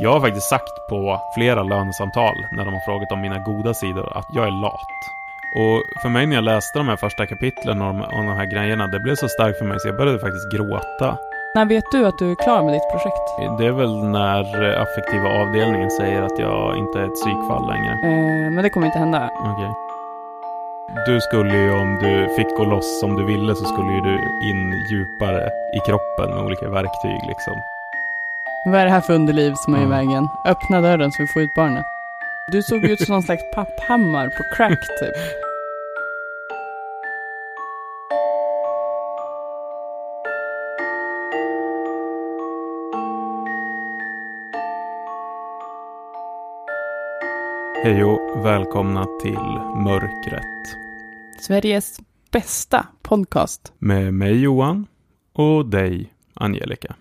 Jag har faktiskt sagt på flera lönesamtal när de har frågat om mina goda sidor att jag är lat. Och för mig när jag läste de här första kapitlen om, om de här grejerna, det blev så starkt för mig så jag började faktiskt gråta. När vet du att du är klar med ditt projekt? Det är väl när affektiva avdelningen säger att jag inte är ett psykfall längre. Eh, men det kommer inte hända. Okej. Du skulle ju om du fick gå loss som du ville så skulle ju du in djupare i kroppen med olika verktyg liksom. Vad är det här för underliv som är i vägen? Öppna dörren så vi får ut barnet. Du såg ut som någon slags papphammar på crack typ. Hej och välkomna till Mörkret. Sveriges bästa podcast. Med mig Johan och dig Angelica.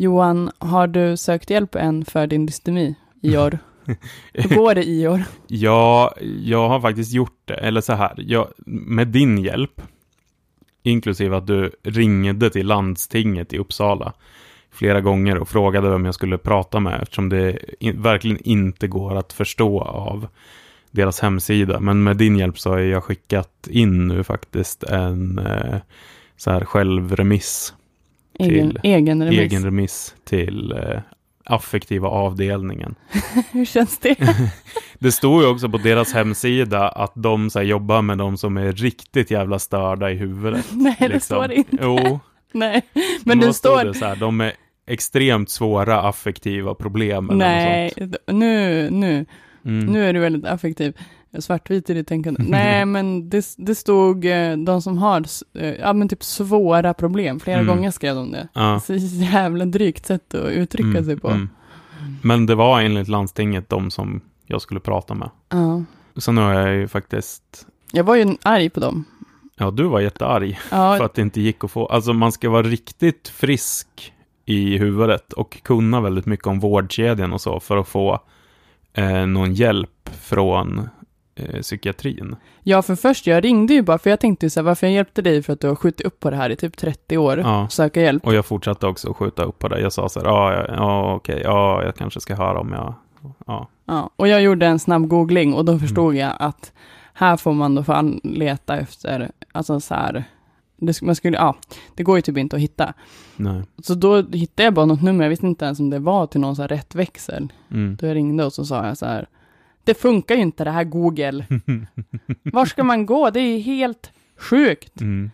Johan, har du sökt hjälp än för din dystemi i år? Hur går det i år? Ja, jag har faktiskt gjort det. Eller så här, jag, med din hjälp, inklusive att du ringde till landstinget i Uppsala flera gånger och frågade vem jag skulle prata med eftersom det in, verkligen inte går att förstå av deras hemsida. Men med din hjälp så har jag skickat in nu faktiskt en eh, så här självremiss, Egen, Till egen remiss. egen remiss till eh, affektiva avdelningen. Hur känns det? Det står ju också på deras hemsida att de så här, jobbar med de som är riktigt jävla störda i huvudet. Nej, det liksom. står det inte. Jo, Nej, men det står... det så här, de är extremt svåra affektiva problem. Eller Nej, Något sånt. nu, nu, Mm. nu är du väldigt affektiv. Svartvit i ditt tänkande. Nej, men det, det stod eh, de som har eh, ja, men typ svåra problem. Flera Mm. gånger skrev de det. Ja. Så jävla drygt sätt att uttrycka Mm, sig på. mm. Men det var enligt landstinget de som jag skulle prata med. Ja. Så nu har jag ju faktiskt, Jag var ju arg på dem. ja du var jättearg Ja, för att det inte gick att få, alltså man ska vara riktigt frisk i huvudet och kunna väldigt mycket om vårdkedjan och så för att få eh, någon hjälp från eh, psykiatrin. ja, för först, jag ringde ju bara, för jag tänkte så här, varför jag hjälpte dig för att du har skjutit upp på det här i typ 30 år, Ja. söka hjälp. Och jag fortsatte också att skjuta upp på det. Jag sa så här, ja, ja, ja okej, ja, jag kanske ska höra om jag, ja. Ja, och jag gjorde en snabb googling och Mm. då förstod jag att här får man då fan leta efter, alltså så här, det, man skulle, ja, det går ju typ inte att hitta. Nej. Så då hittade jag bara något nummer, jag visste inte ens om det var till någon så här rätt växel. Mm. Då jag ringde och så sa jag så här, det funkar ju inte det här Google. Var ska man gå? Det är helt sjukt. Mm.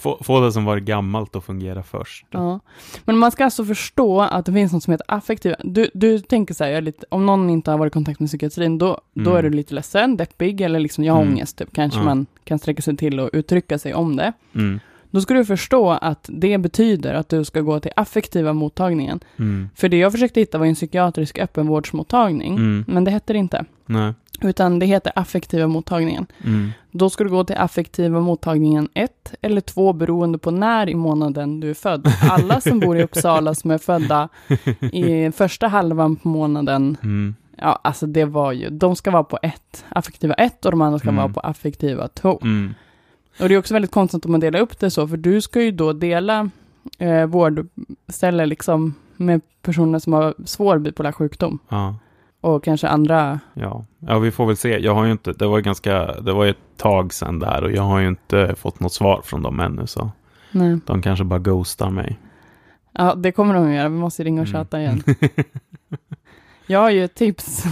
Få, få det som var gammalt att fungera först. Ja. Men man ska alltså förstå att det finns något som heter affektiv. Du, du tänker så här, lite, om någon inte har varit i kontakt med psykiatrin, då, då Mm. är du lite ledsen, deppig eller liksom jag har Mm. ångest, typ. kanske Ja. man kan sträcka sig till och uttrycka sig om det. Mm. Då ska du förstå att det betyder att du ska gå till affektiva mottagningen. Mm. För det jag försökte hitta var en psykiatrisk öppenvårdsmottagning, Mm. men det heter det inte. Nej. Utan det heter affektiva mottagningen. Mm. Då ska du gå till affektiva mottagningen 1 eller 2 beroende på när i månaden du är född. Alla som bor i Uppsala som är födda i första halvan på månaden, Mm. ja alltså det var ju, de ska vara på 1, affektiva 1 och de andra ska Mm. vara på affektiva 2. Mm. Och det är också väldigt konstigt om man delar upp det så, för du ska ju då dela eh, vårdställe liksom med personer som har svår bipolär sjukdom Ja. och kanske andra, Ja. ja, vi får väl se. Jag har ju inte, det var ganska, det var ett tag sedan det här och jag har ju inte fått något svar från dem ännu så nej. de kanske bara ghostar mig. Ja, det kommer de att göra. Vi måste ringa och Mm. tjata igen. Jag har ju ett tips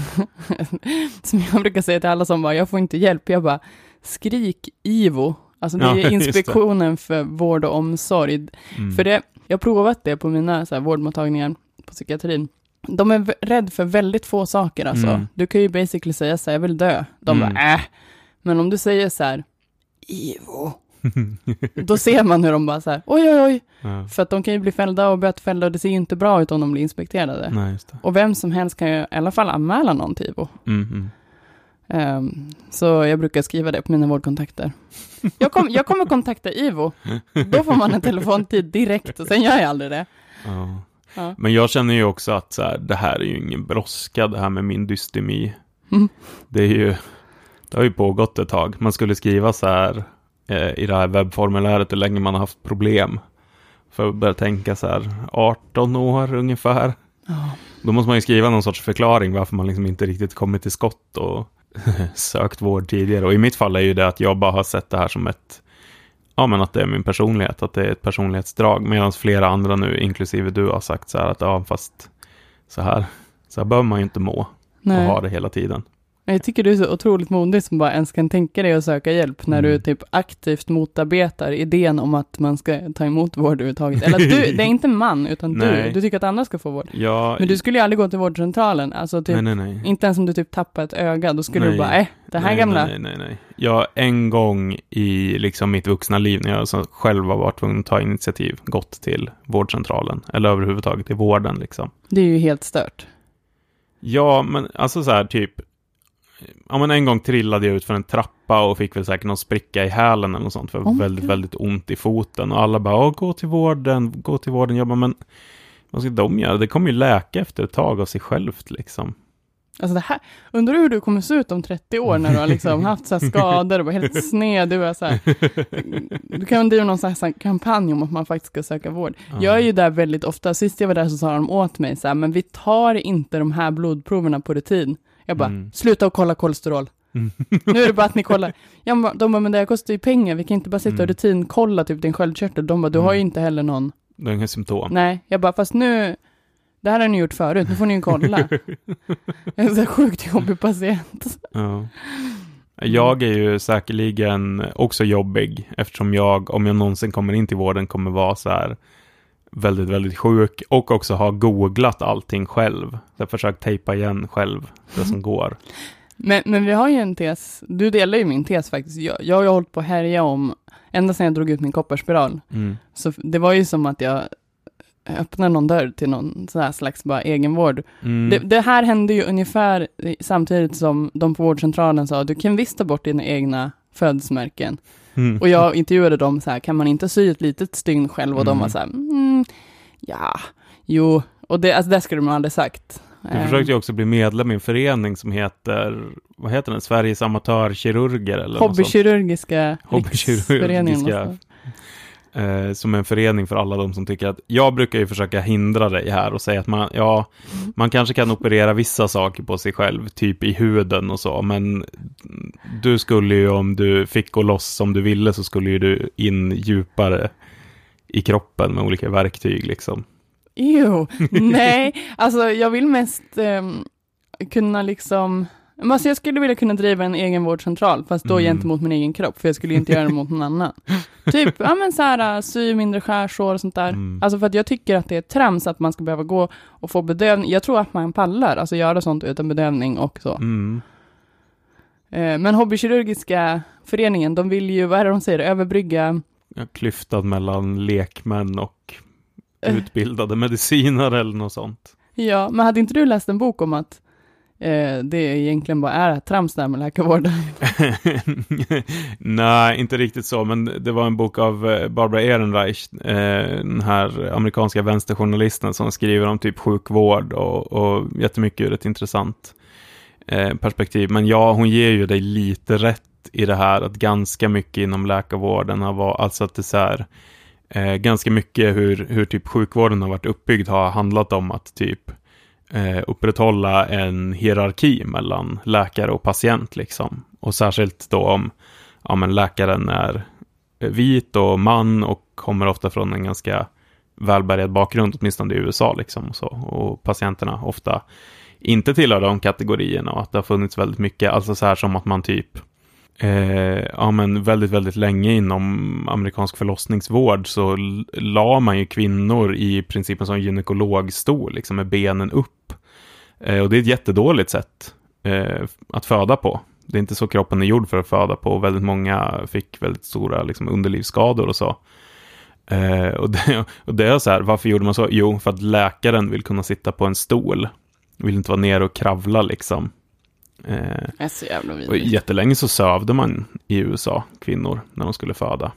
som jag brukar säga till alla som bara, jag får inte hjälp. Jag bara, skrik IVO. Alltså det Ja, är det. Inspektionen för vård och omsorg. Mm. För det, jag har provat det på mina så här, vårdmottagningar på psykiatrin. De är v- rädd för väldigt få saker alltså. Mm. Du kan ju basically säga så här, jag vill dö. De Mm. bara, äh. Men om du säger så här, IVO. Då ser man hur de bara så här, oj oj oj. ja. För att de kan ju bli fällda och bötfällda och det ser ju inte bra ut om de blir inspekterade. Nej. Och vem som helst kan ju i alla fall anmäla någon till IVO. Mm, Ehm, så jag brukar skriva det på mina vårdkontakter. Jag, kom, jag kommer kontakta IVO. Då får man en telefontid direkt och sen gör jag aldrig det. Ja. Ja. Men jag känner ju också att så här, det här är ju ingen brådska det här med min dystemi. Mm. Det är ju, det har ju pågått ett tag. Man skulle skriva så här eh, i det här webbformuläret hur länge man har haft problem. För att börja tänka så här, 18 år ungefär. Ja. Då måste man ju skriva någon sorts förklaring varför man liksom inte riktigt kommit till skott och sökt vård tidigare. Och i mitt fall är ju det att jag bara har sett det här som ett, ja men att det är min personlighet, att det är ett personlighetsdrag. Medan flera andra nu, inklusive du, har sagt så här att ja fast så här, så här behöver man ju inte må och Nej. ha det hela tiden. Jag tycker du är så otroligt modig som bara ens kan tänka dig att söka hjälp när Mm. du typ aktivt motarbetar idén om att man ska ta emot vård överhuvudtaget. Eller att du, det är inte man, utan du. Nej. Du tycker att andra ska få vård. Ja, Men du skulle ju aldrig gå till vårdcentralen. Alltså typ, nej, nej, inte ens om du typ tappar ett öga, då skulle du bara, äh, det här gamla. Nej, nej, nej. Jag en gång i liksom mitt vuxna liv när jag så själv har varit tvungen att ta initiativ, gått till vårdcentralen, eller överhuvudtaget till vården liksom. Det är ju helt stört. Ja, men alltså så här typ, ja men en gång trillade jag ut för en trappa och fick väl säkert någon spricka i hälen eller något sånt, för Oh väldigt, God. väldigt ont i foten. Och alla bara, gå till vården, gå till vården. Jag bara, men vad ska de göra? Det kommer ju läka efter ett tag av sig självt liksom. Alltså det här, undrar hur du kommer se ut om 30 år när du har liksom haft så här skador och var helt sned. Du, är så här, du kan driva någon slags kampanj om att man faktiskt ska söka vård. Jag är ju där väldigt ofta. Sist jag var där så sa de åt mig så här, men vi tar inte de här blodproverna på rutin. Jag bara, Mm. sluta och kolla kolesterol. Mm. Nu är det bara att ni kollar. Jag bara, de bara, men det här kostar ju pengar. Vi kan inte bara sitta och Mm. rutinkolla typ din sköldkörtel. De bara, du har ju Mm. inte heller någon. Det är inga symptom. Nej, jag bara, fast nu, det här har ni gjort förut. Nu får ni ju kolla. Jag är så sjukt jobbig patient. Ja. Jag är ju säkerligen också jobbig eftersom jag, om jag någonsin kommer in till vården, kommer vara så här väldigt, väldigt sjuk och också ha googlat allting själv. Jag har försökt tejpa igen själv det som går. Men, men vi har ju en tes, du delar ju min tes faktiskt. Jag, jag har ju hållit på att härja om, ända sedan jag drog ut min kopparspiral. Mm. Så det var ju som att jag öppnade någon dörr till någon sån här slags bara egenvård. Mm. Det, det här hände ju ungefär samtidigt som de på vårdcentralen sa, du kan visst ta bort dina egna födelsemärken. Mm. Och jag intervjuade dem så här, kan man inte sy ett litet stygn själv? Och de Mm. var så här, mm, ja, jo. Och det, alltså det skulle de aldrig sagt. Du Eh, försökte ju också bli medlem i en förening som heter, vad heter den, Sveriges amatörkirurger eller. Hobbykirurgiska Hobbykirurgiska. någonstans. eh, som en förening för alla de som tycker att, jag brukar ju försöka hindra dig här och säga att man, ja, man kanske kan operera vissa saker på sig själv, typ i huden och så, men du skulle ju om du fick gå loss som du ville så skulle ju du in djupare i kroppen med olika verktyg liksom. Jo, nej, alltså jag vill mest ehm, kunna liksom, alltså jag skulle vilja kunna driva en egen vårdcentral, fast då Mm. gentemot min egen kropp, för jag skulle inte göra det mot någon annan. Typ, ja men så här, sy mindre skärsår och sånt där. Mm. Alltså för att jag tycker att det är trams att man ska behöva gå och få bedövning. Jag tror att man pallar, alltså göra sånt utan bedövning och så. Mm. Eh, men Hobbykirurgiska föreningen, de vill ju, vad är det de säger, överbrygga Klyftan mellan lekmän och Eh. utbildade medicinare eller något sånt. Ja, men hade inte du läst en bok om att eh, det egentligen bara är trams där med läkarvården? Nej, inte riktigt så, men det var en bok av eh, Barbara Ehrenreich, eh, den här amerikanska vänsterjournalisten som skriver om typ sjukvård och, och jättemycket ur ett intressant eh, perspektiv. Men ja, hon ger ju dig lite rätt i det här att ganska mycket inom läkarvården har varit, alltså att det är så här, eh, ganska mycket hur, hur typ sjukvården har varit uppbyggd har handlat om att typ eh, upprätthålla en hierarki mellan läkare och patient liksom. Och särskilt då om ja, men läkaren är vit och man och kommer ofta från en ganska välbärgad bakgrund, åtminstone i USA liksom. Och, så. och patienterna ofta inte tillhör de kategorierna och att det har funnits väldigt mycket, alltså så här som att man typ Eh, ja men väldigt, väldigt länge inom amerikansk förlossningsvård så la man ju kvinnor i princip en sån gynekologstol, liksom med benen upp. Eh, och det är ett jättedåligt sätt eh, att föda på. Det är inte så kroppen är gjord för att föda på. Väldigt många fick väldigt stora liksom, underlivsskador och så. Eh, och, det, och det är så här, varför gjorde man så? Jo, för att läkaren vill kunna sitta på en stol. Vill inte vara nere och kravla liksom. Eh, Det är så jävla och jättelänge så sövde man i USA kvinnor när de skulle föda.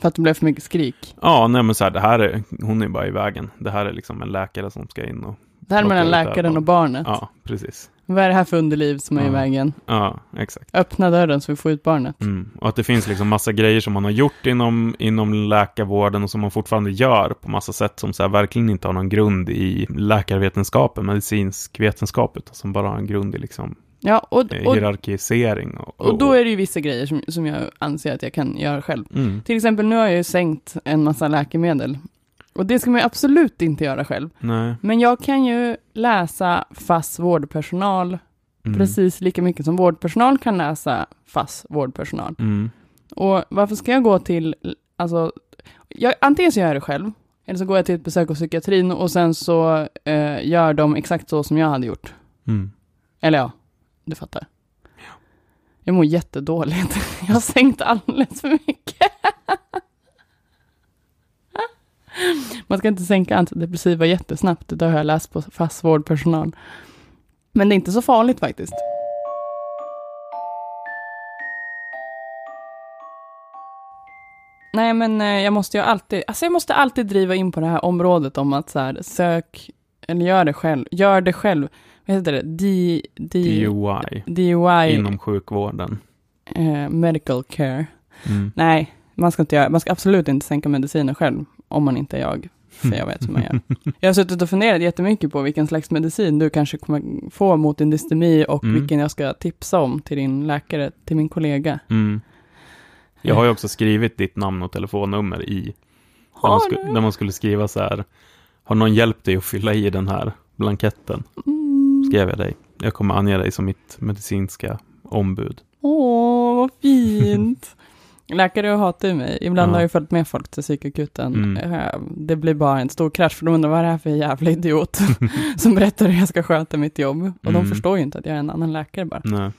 För att det blev för mycket skrik. Ja, nej men så här, det här är, hon är bara i vägen. Det här är liksom en läkare som ska in och Det här mellan läkaren ögon. och barnet. Ja, precis. Vad är det här för underliv som är i Ja. vägen? Ja, exakt. Öppna dörren så vi får ut barnet. Mm. Och att det finns liksom massa grejer som man har gjort inom, inom läkarvården och som man fortfarande gör på massa sätt som så här verkligen inte har någon grund i läkarvetenskapen, medicinsk vetenskap, utan som bara har en grund i liksom Ja, och, och, hierarkisering. Och, och då är det ju vissa grejer som, som jag anser att jag kan göra själv. Mm. Till exempel nu har jag ju sänkt en massa läkemedel. Och det ska man ju absolut inte göra själv. Nej. Men jag kan ju läsa fast vårdpersonal Mm. precis lika mycket som vårdpersonal kan läsa fast vårdpersonal. Mm. Och varför ska jag gå till, alltså, jag, antingen så gör jag det själv, eller så går jag till ett besök hos psykiatrin och sen så eh, gör de exakt så som jag hade gjort. Mm. Eller ja, du fattar. Jag mår jättedåligt. Jag har sänkt alldeles för mycket. Man ska inte sänka antidepressiva jättesnabbt, det har jag läst på fast vårdpersonal. Men det är inte så farligt faktiskt. Nej, men eh, jag måste ju alltid, alltså jag måste alltid driva in på det här området om att så här, sök, eller gör det själv, gör det själv. Vad heter det? D, D, DUI DUI, inom sjukvården. eh, medical care. Mm. Nej, man ska inte göra, man ska absolut inte sänka mediciner själv, om man inte är jag. För jag vet hur man gör. Jag har suttit och funderat jättemycket på vilken slags medicin du kanske kommer få mot din dystemi och Mm. vilken jag ska tipsa om till din läkare, till min kollega. Mm. Jag har ju också skrivit ditt namn och telefonnummer i, där man, sku, där man skulle skriva så här, har någon hjälpt dig att fylla i den här blanketten? Mm. Skrev jag dig. Jag kommer ange dig som mitt medicinska ombud. Åh, vad fint. Läkare hatar ju mig. Ibland Ja. har jag följt med folk till psykakuten. Mm. Eh, Det blir bara en stor krasch, för de undrar vad är det här för jävla idiot som berättar hur jag ska sköta mitt jobb. Och de Mm. förstår ju inte att jag är en annan läkare bara. Nej.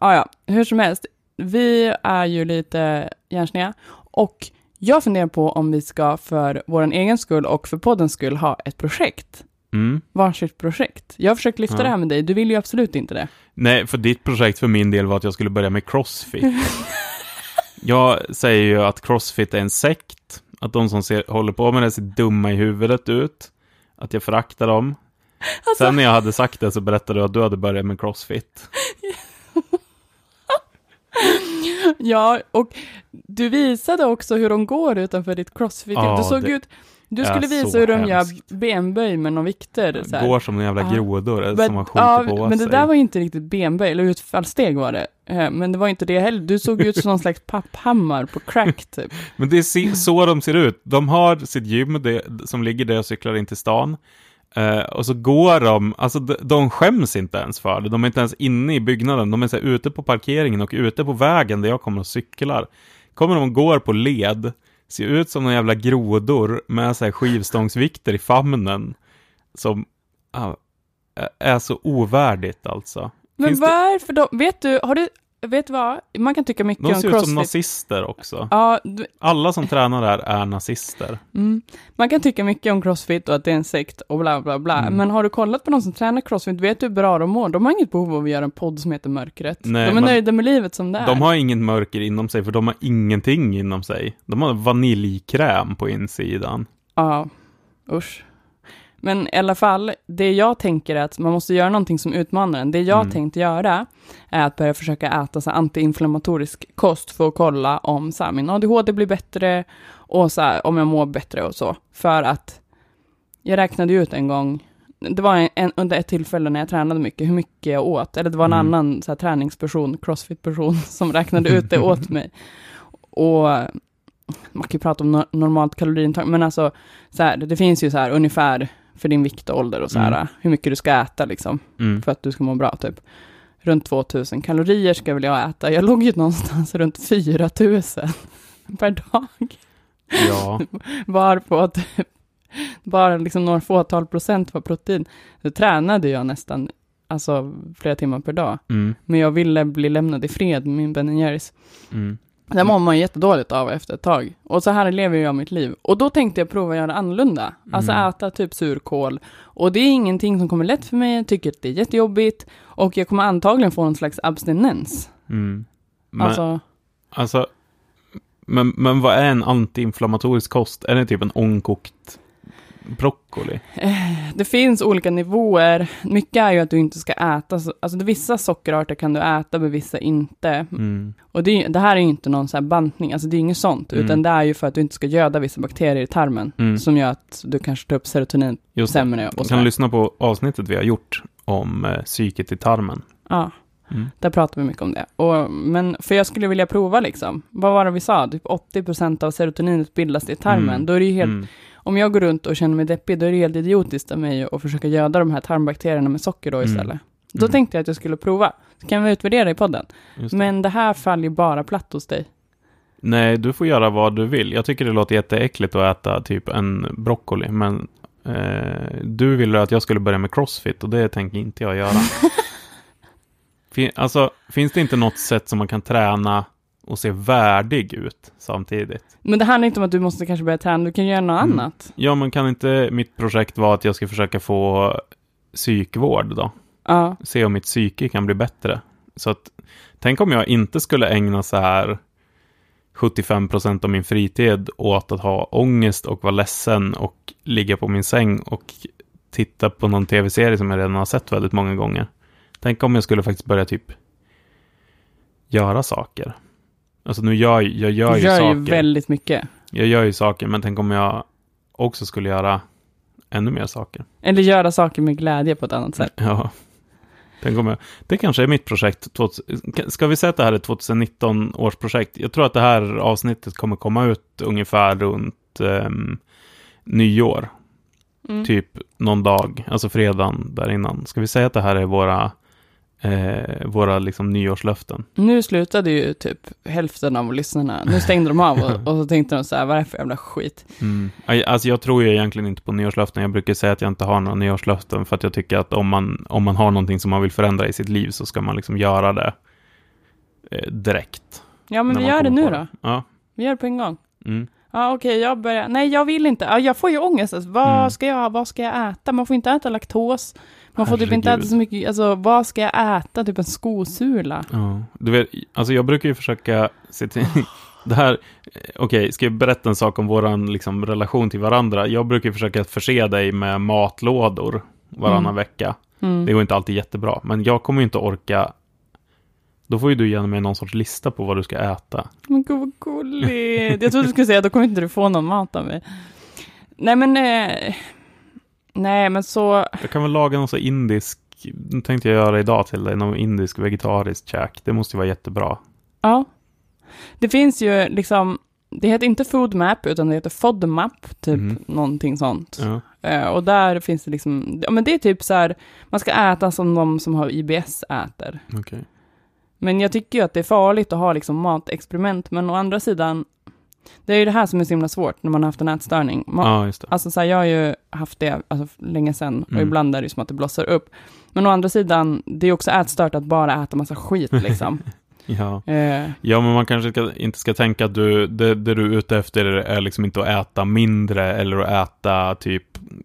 Ja, ja, hur som helst. Vi är ju lite hjärnsneda och jag funderar på om vi ska för vår egen skull och för poddens skull ha ett projekt. Mm. Varsitt projekt. Jag har försökt lyfta Ja. det här med dig, du vill ju absolut inte det. Nej, för ditt projekt för min del var att jag skulle börja med crossfit. jag säger ju att crossfit är en sekt, att de som ser, håller på med det ser dumma i huvudet ut, att jag föraktar dem. Alltså- Sen när jag hade sagt det så berättade du att du hade börjat med crossfit. Ja, och du visade också hur de går utanför ditt crossfit. Ja, du såg det ut, du skulle visa hur de gör hemskt. benböj med några vikter. Så här. Går som jävla grodor Men- som har skitit ja, på men sig. det där var ju inte riktigt benböj, eller utfallssteg var det. Eh, Men det var inte det heller. Du såg ut som någon slags papphammar på crack typ. Men det är så de ser ut. De har sitt gym det, som ligger där jag cyklar in till stan. Eh, och så går de, alltså de, de skäms inte ens för det. De är inte ens inne i byggnaden. De är så här, ute på parkeringen och ute på vägen där jag kommer och cyklar. Kommer de och går på led, ser ut som några jävla grodor med så här skivstångsvikter i famnen. Som ah, är så ovärdigt alltså. Men Finns det- varför då? Vet du, har du, vet du vad? Man kan tycka mycket De om ser ut som crossfit. nazister också. Ja, du, Alla som tränar där är nazister. mm. Man kan tycka mycket om crossfit och att det är en sekt och bla bla bla. Mm. Men har du kollat på de som tränar crossfit, vet du hur bra de mår? De har inget behov av att göra en podd som heter Mörkret. Nej, de är nöjda med livet som det är. De har ingen mörker inom sig, för de har ingenting inom sig. De har vaniljkräm på insidan. Ja, usch. Men i alla fall, det jag tänker är att man måste göra någonting som utmanar en. Det jag Mm. tänkte göra är att börja försöka äta så antiinflammatorisk kost för att kolla om så här, min ADHD blir bättre och så här, om jag mår bättre och så. För att jag räknade ut en gång, det var en, en, under ett tillfälle när jag tränade mycket, hur mycket jag åt. Eller det var en Mm. annan så här, träningsperson, crossfit-person, som räknade ut det åt mig. Och man kan ju prata om no- normalt kaloriintag, men alltså, så här, det finns ju så här ungefär för din vikt och ålder och så här, Mm. hur mycket du ska äta liksom, Mm. för att du ska må bra typ. Runt 2000 kalorier ska väl jag äta. Jag låg ju någonstans runt 4000 per dag. Ja. Varpå att bara liksom några fåtal procent var protein. Så tränade jag nästan, alltså flera timmar per dag. Mm. Men jag ville bli lämnad i fred med min Ben Jerrys. Mm. Det mår man jättedåligt av efter ett tag. Och så här lever jag mitt liv. Och då tänkte jag prova att göra annorlunda. Alltså Mm. äta typ surkål. Och det är ingenting som kommer lätt för mig. Jag tycker att det är jättejobbigt. Och jag kommer antagligen få en slags abstinens. Mm. Men, alltså, Alltså, men, men vad är en antiinflammatorisk kost? Är det typ en ångkokt broccoli? Det finns olika nivåer. Mycket är ju att du inte ska äta. så- Alltså vissa sockerarter kan du äta, men vissa inte. Mm. Och det, det här är ju inte någon så här bantning, alltså det är inget sånt, Mm. utan det är ju för att du inte ska göda vissa bakterier i tarmen, Mm. som gör att du kanske tar upp serotonin Just sämre och så. kan lyssna på avsnittet vi har gjort om eh, psyket i tarmen. Ja, Mm. där pratar vi mycket om det. Och, men för jag skulle vilja prova liksom, vad var det vi sa? Typ 80% av serotoninet bildas i tarmen. Mm. Då är det ju helt, Mm. Om jag går runt och känner mig deppig, då är det helt idiotiskt av mig att försöka göda de här tarmbakterierna med socker då Mm. istället. Då Mm. tänkte jag att jag skulle prova. Så kan vi utvärdera i podden. Det. Men det här faller ju bara platt hos dig. Nej, du får göra vad du vill. Jag tycker det låter jätteäckligt att äta typ en broccoli, men eh, du ville att jag skulle börja med crossfit och det tänker inte jag göra. fin, alltså, finns det inte något sätt som man kan träna och se värdig ut samtidigt? Men det handlar inte om att du måste kanske börja träna, du kan göra något Mm. annat. Ja, men kan inte mitt projekt vara att jag ska försöka få psykvård då? Ja. se om mitt psyke kan bli bättre. Så att, tänk om jag inte skulle ägna så här 75% av min fritid åt att ha ångest och vara ledsen och ligga på min säng och titta på någon tv-serie som jag redan har sett väldigt många gånger. Tänk om jag skulle faktiskt börja typ göra saker. Alltså nu gör jag gör Du ju gör saker. ju väldigt mycket. Jag gör ju saker, men tänk om jag också skulle göra ännu mer saker. Eller göra saker med glädje på ett annat sätt. Ja. Tänk om jag, det kanske är mitt projekt. 2000 Ska vi säga att det här är 2019 års projekt? Jag tror att det här avsnittet kommer komma ut ungefär runt ehm, nyår. Mm. Typ någon dag, alltså fredagen där innan. Ska vi säga att det här är våra, eh, våra liksom nyårslöften? Nu slutade ju typ hälften av lyssnarna. Nu stängde de av och, och så tänkte de så här, vad är det för jävla skit? Mm. Alltså jag tror ju egentligen inte på nyårslöften. Jag brukar säga att jag inte har några nyårslöften för att jag tycker att om man, om man har någonting som man vill förändra i sitt liv så ska man liksom göra det eh, direkt. Ja, men vi gör det nu på då. Ja. Vi gör det på en gång. Mm. Ja, okej, jag börjar. Nej, jag vill inte. Ja, jag får ju ångest. Alltså, vad, Mm. ska jag, vad ska jag äta? Man får inte äta laktos. Man får typ inte Herregud. äta så mycket. Alltså, vad ska jag äta? Typ en skosula. Ja, du vet, alltså jag brukar ju försöka se till, det här, okej, ska jag berätta en sak om våran liksom, relation till varandra? Jag brukar ju försöka förse dig med matlådor varannan Mm. vecka. Mm. Det går inte alltid jättebra, men jag kommer ju inte orka, då får ju du ge mig någon sorts lista på vad du ska äta. Men gud vad gulligt. Jag trodde du skulle säga, då kommer inte du få någon mat av mig. Nej, men... Eh, nej, men så... Jag kan väl laga någon så indisk, nu tänkte jag göra idag till dig, någon indisk vegetariskt käk. Det måste ju vara jättebra. Ja. Det finns ju liksom... Det heter inte FoodMap, utan det heter FODMAP, typ Mhm. någonting sånt. Ja. Eh, och där finns det liksom... Ja, men det är typ så här, man ska äta som de som har IBS äter. Okej. Men jag tycker ju att det är farligt att ha liksom matexperiment, men å andra sidan, det är ju det här som är så himla svårt när man har haft en ätstörning. Ma- Ja, just det. Alltså så här, jag har ju haft det alltså, länge sedan, och Mm. ibland är det ju som att det blossar upp. Men å andra sidan, det är också ätstört att bara äta massa skit liksom. Ja. eh, Ja, men man kanske ska, inte ska tänka att du, det, det du är ute efter är liksom inte att äta mindre eller att äta typ,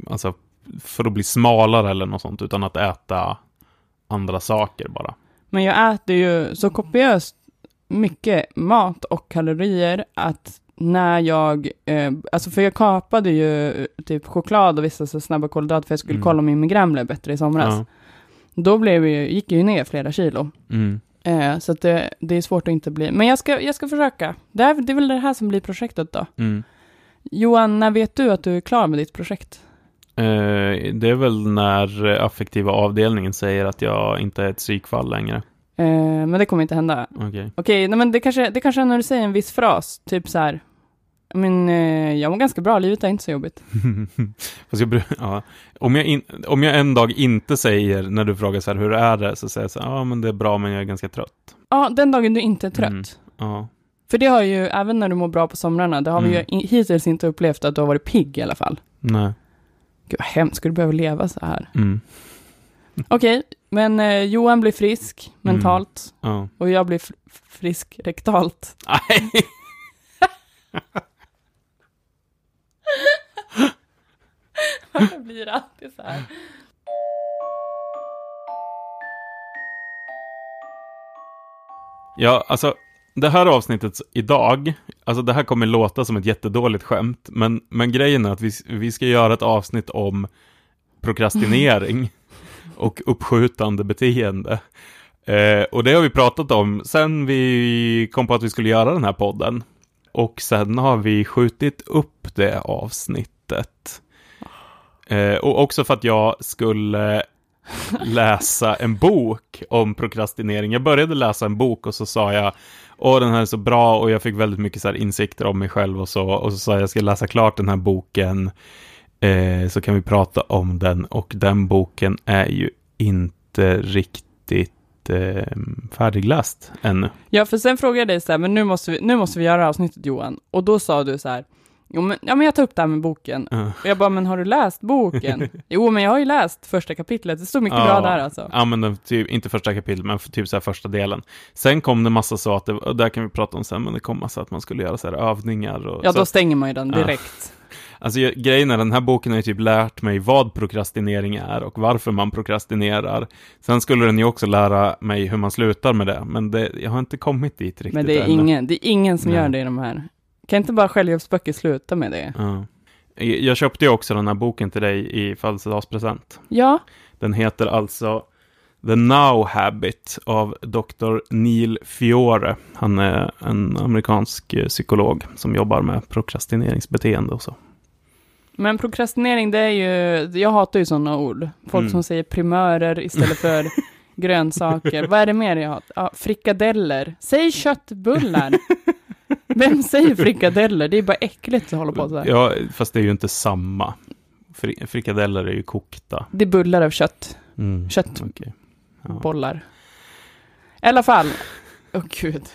alltså för att bli smalare eller något sånt, utan att äta andra saker bara. men jag äter ju så kopiöst mycket mat och kalorier att när jag, eh, alltså för jag kapade ju eh, typ choklad och vissa så snabba kolhydrater för jag skulle Mm. kolla om min migrän blev bättre i somras. Ja. Då blev ju, gick jag ju ner flera kilo. Mm. Eh, så det, det är svårt att inte bli. Men jag ska, jag ska försöka. Det är, det är väl det här som blir projektet då. Mm. Johan, när vet du att du är klar med ditt projekt? Eh, det är väl när affektiva avdelningen säger att jag inte är ett psykfall längre. Eh, men det kommer inte hända. Okej. Nej, men det kanske, det kanske är när du säger en viss fras. Typ så här. Men eh, jag mår ganska bra, livet är inte så jobbigt. Fast jag, ja. om, jag in, om jag en dag inte säger, när du frågar så här, hur är det? Så säger jag så här, ja men det är bra men jag är ganska trött. Ja, den dagen du inte är trött. Mm. Ja. För det har ju, även när du mår bra på somrarna, det har vi Mm. ju i- hittills inte upplevt att du har varit pigg i alla fall. Nej. Gud vad hemskt, ska du behöva leva så här? Mm. Okej, men eh, Johan blir frisk mentalt Ja. och jag blir fr- frisk rektalt. Nej. Varför blir det alltid så här? Ja, alltså det här avsnittet idag alltså det här kommer låta som ett jättedåligt skämt, men, men grejen är att vi, vi ska göra ett avsnitt om prokrastinering och uppskjutande beteende. Eh, och det har vi pratat om sen vi kom på att vi skulle göra den här podden. Och sen har vi skjutit upp det avsnittet. Eh, och också för att jag skulle läsa en bok om prokrastinering. Jag började läsa en bok och så sa jag, åh den här är så bra och jag fick väldigt mycket så insikter om mig själv och så. Och så sa jag, jag ska läsa klart den här boken, eh, så kan vi prata om den. Och den boken är ju inte riktigt eh, färdigläst ännu. Ja, för sen frågade jag dig så här, men nu måste vi, nu måste vi göra avsnittet Johan. Och då sa du så här, jo men, ja, men jag tar upp det här med boken. Uh. Och jag bara, men har du läst boken? jo, men jag har ju läst första kapitlet, det stod mycket Ja. bra där alltså. Ja, men den, typ, inte första kapitlet, men typ så här första delen. Sen kom det massa så att, det, och där kan vi prata om sen, men det kom massa att man skulle göra så här övningar och Ja, då stänger man ju den direkt. Alltså jag- grejen är, den här boken har ju typ lärt mig vad prokrastinering är och varför man prokrastinerar. Sen skulle den ju också lära mig hur man slutar med det, men det, jag har inte kommit dit riktigt Men det är, ännu. ingen, det är ingen som Nej. gör det i de här. Kan inte bara självhjälpsböcker sluta med det? Ja. Jag köpte ju också den här boken till dig i födelsedagspresent. Ja, Den heter alltså The Now Habit av Dr. Neil Fiore. Han är en amerikansk eh, psykolog som jobbar med prokrastineringsbeteende och så. men prokrastinering det är ju, jag hatar ju sådana ord. Folk Mm. som säger primörer istället för grönsaker. Vad är det mer jag hatar? Ja, frikadeller. Säg köttbullar. Vem säger frikadeller? Det är bara äckligt att hålla på så här. Ja, fast det är ju inte samma. Fri- frikadeller är ju kokta. Det är bullar av kött. Mm. Kött. okej. Ja. I alla fall. Åh gud.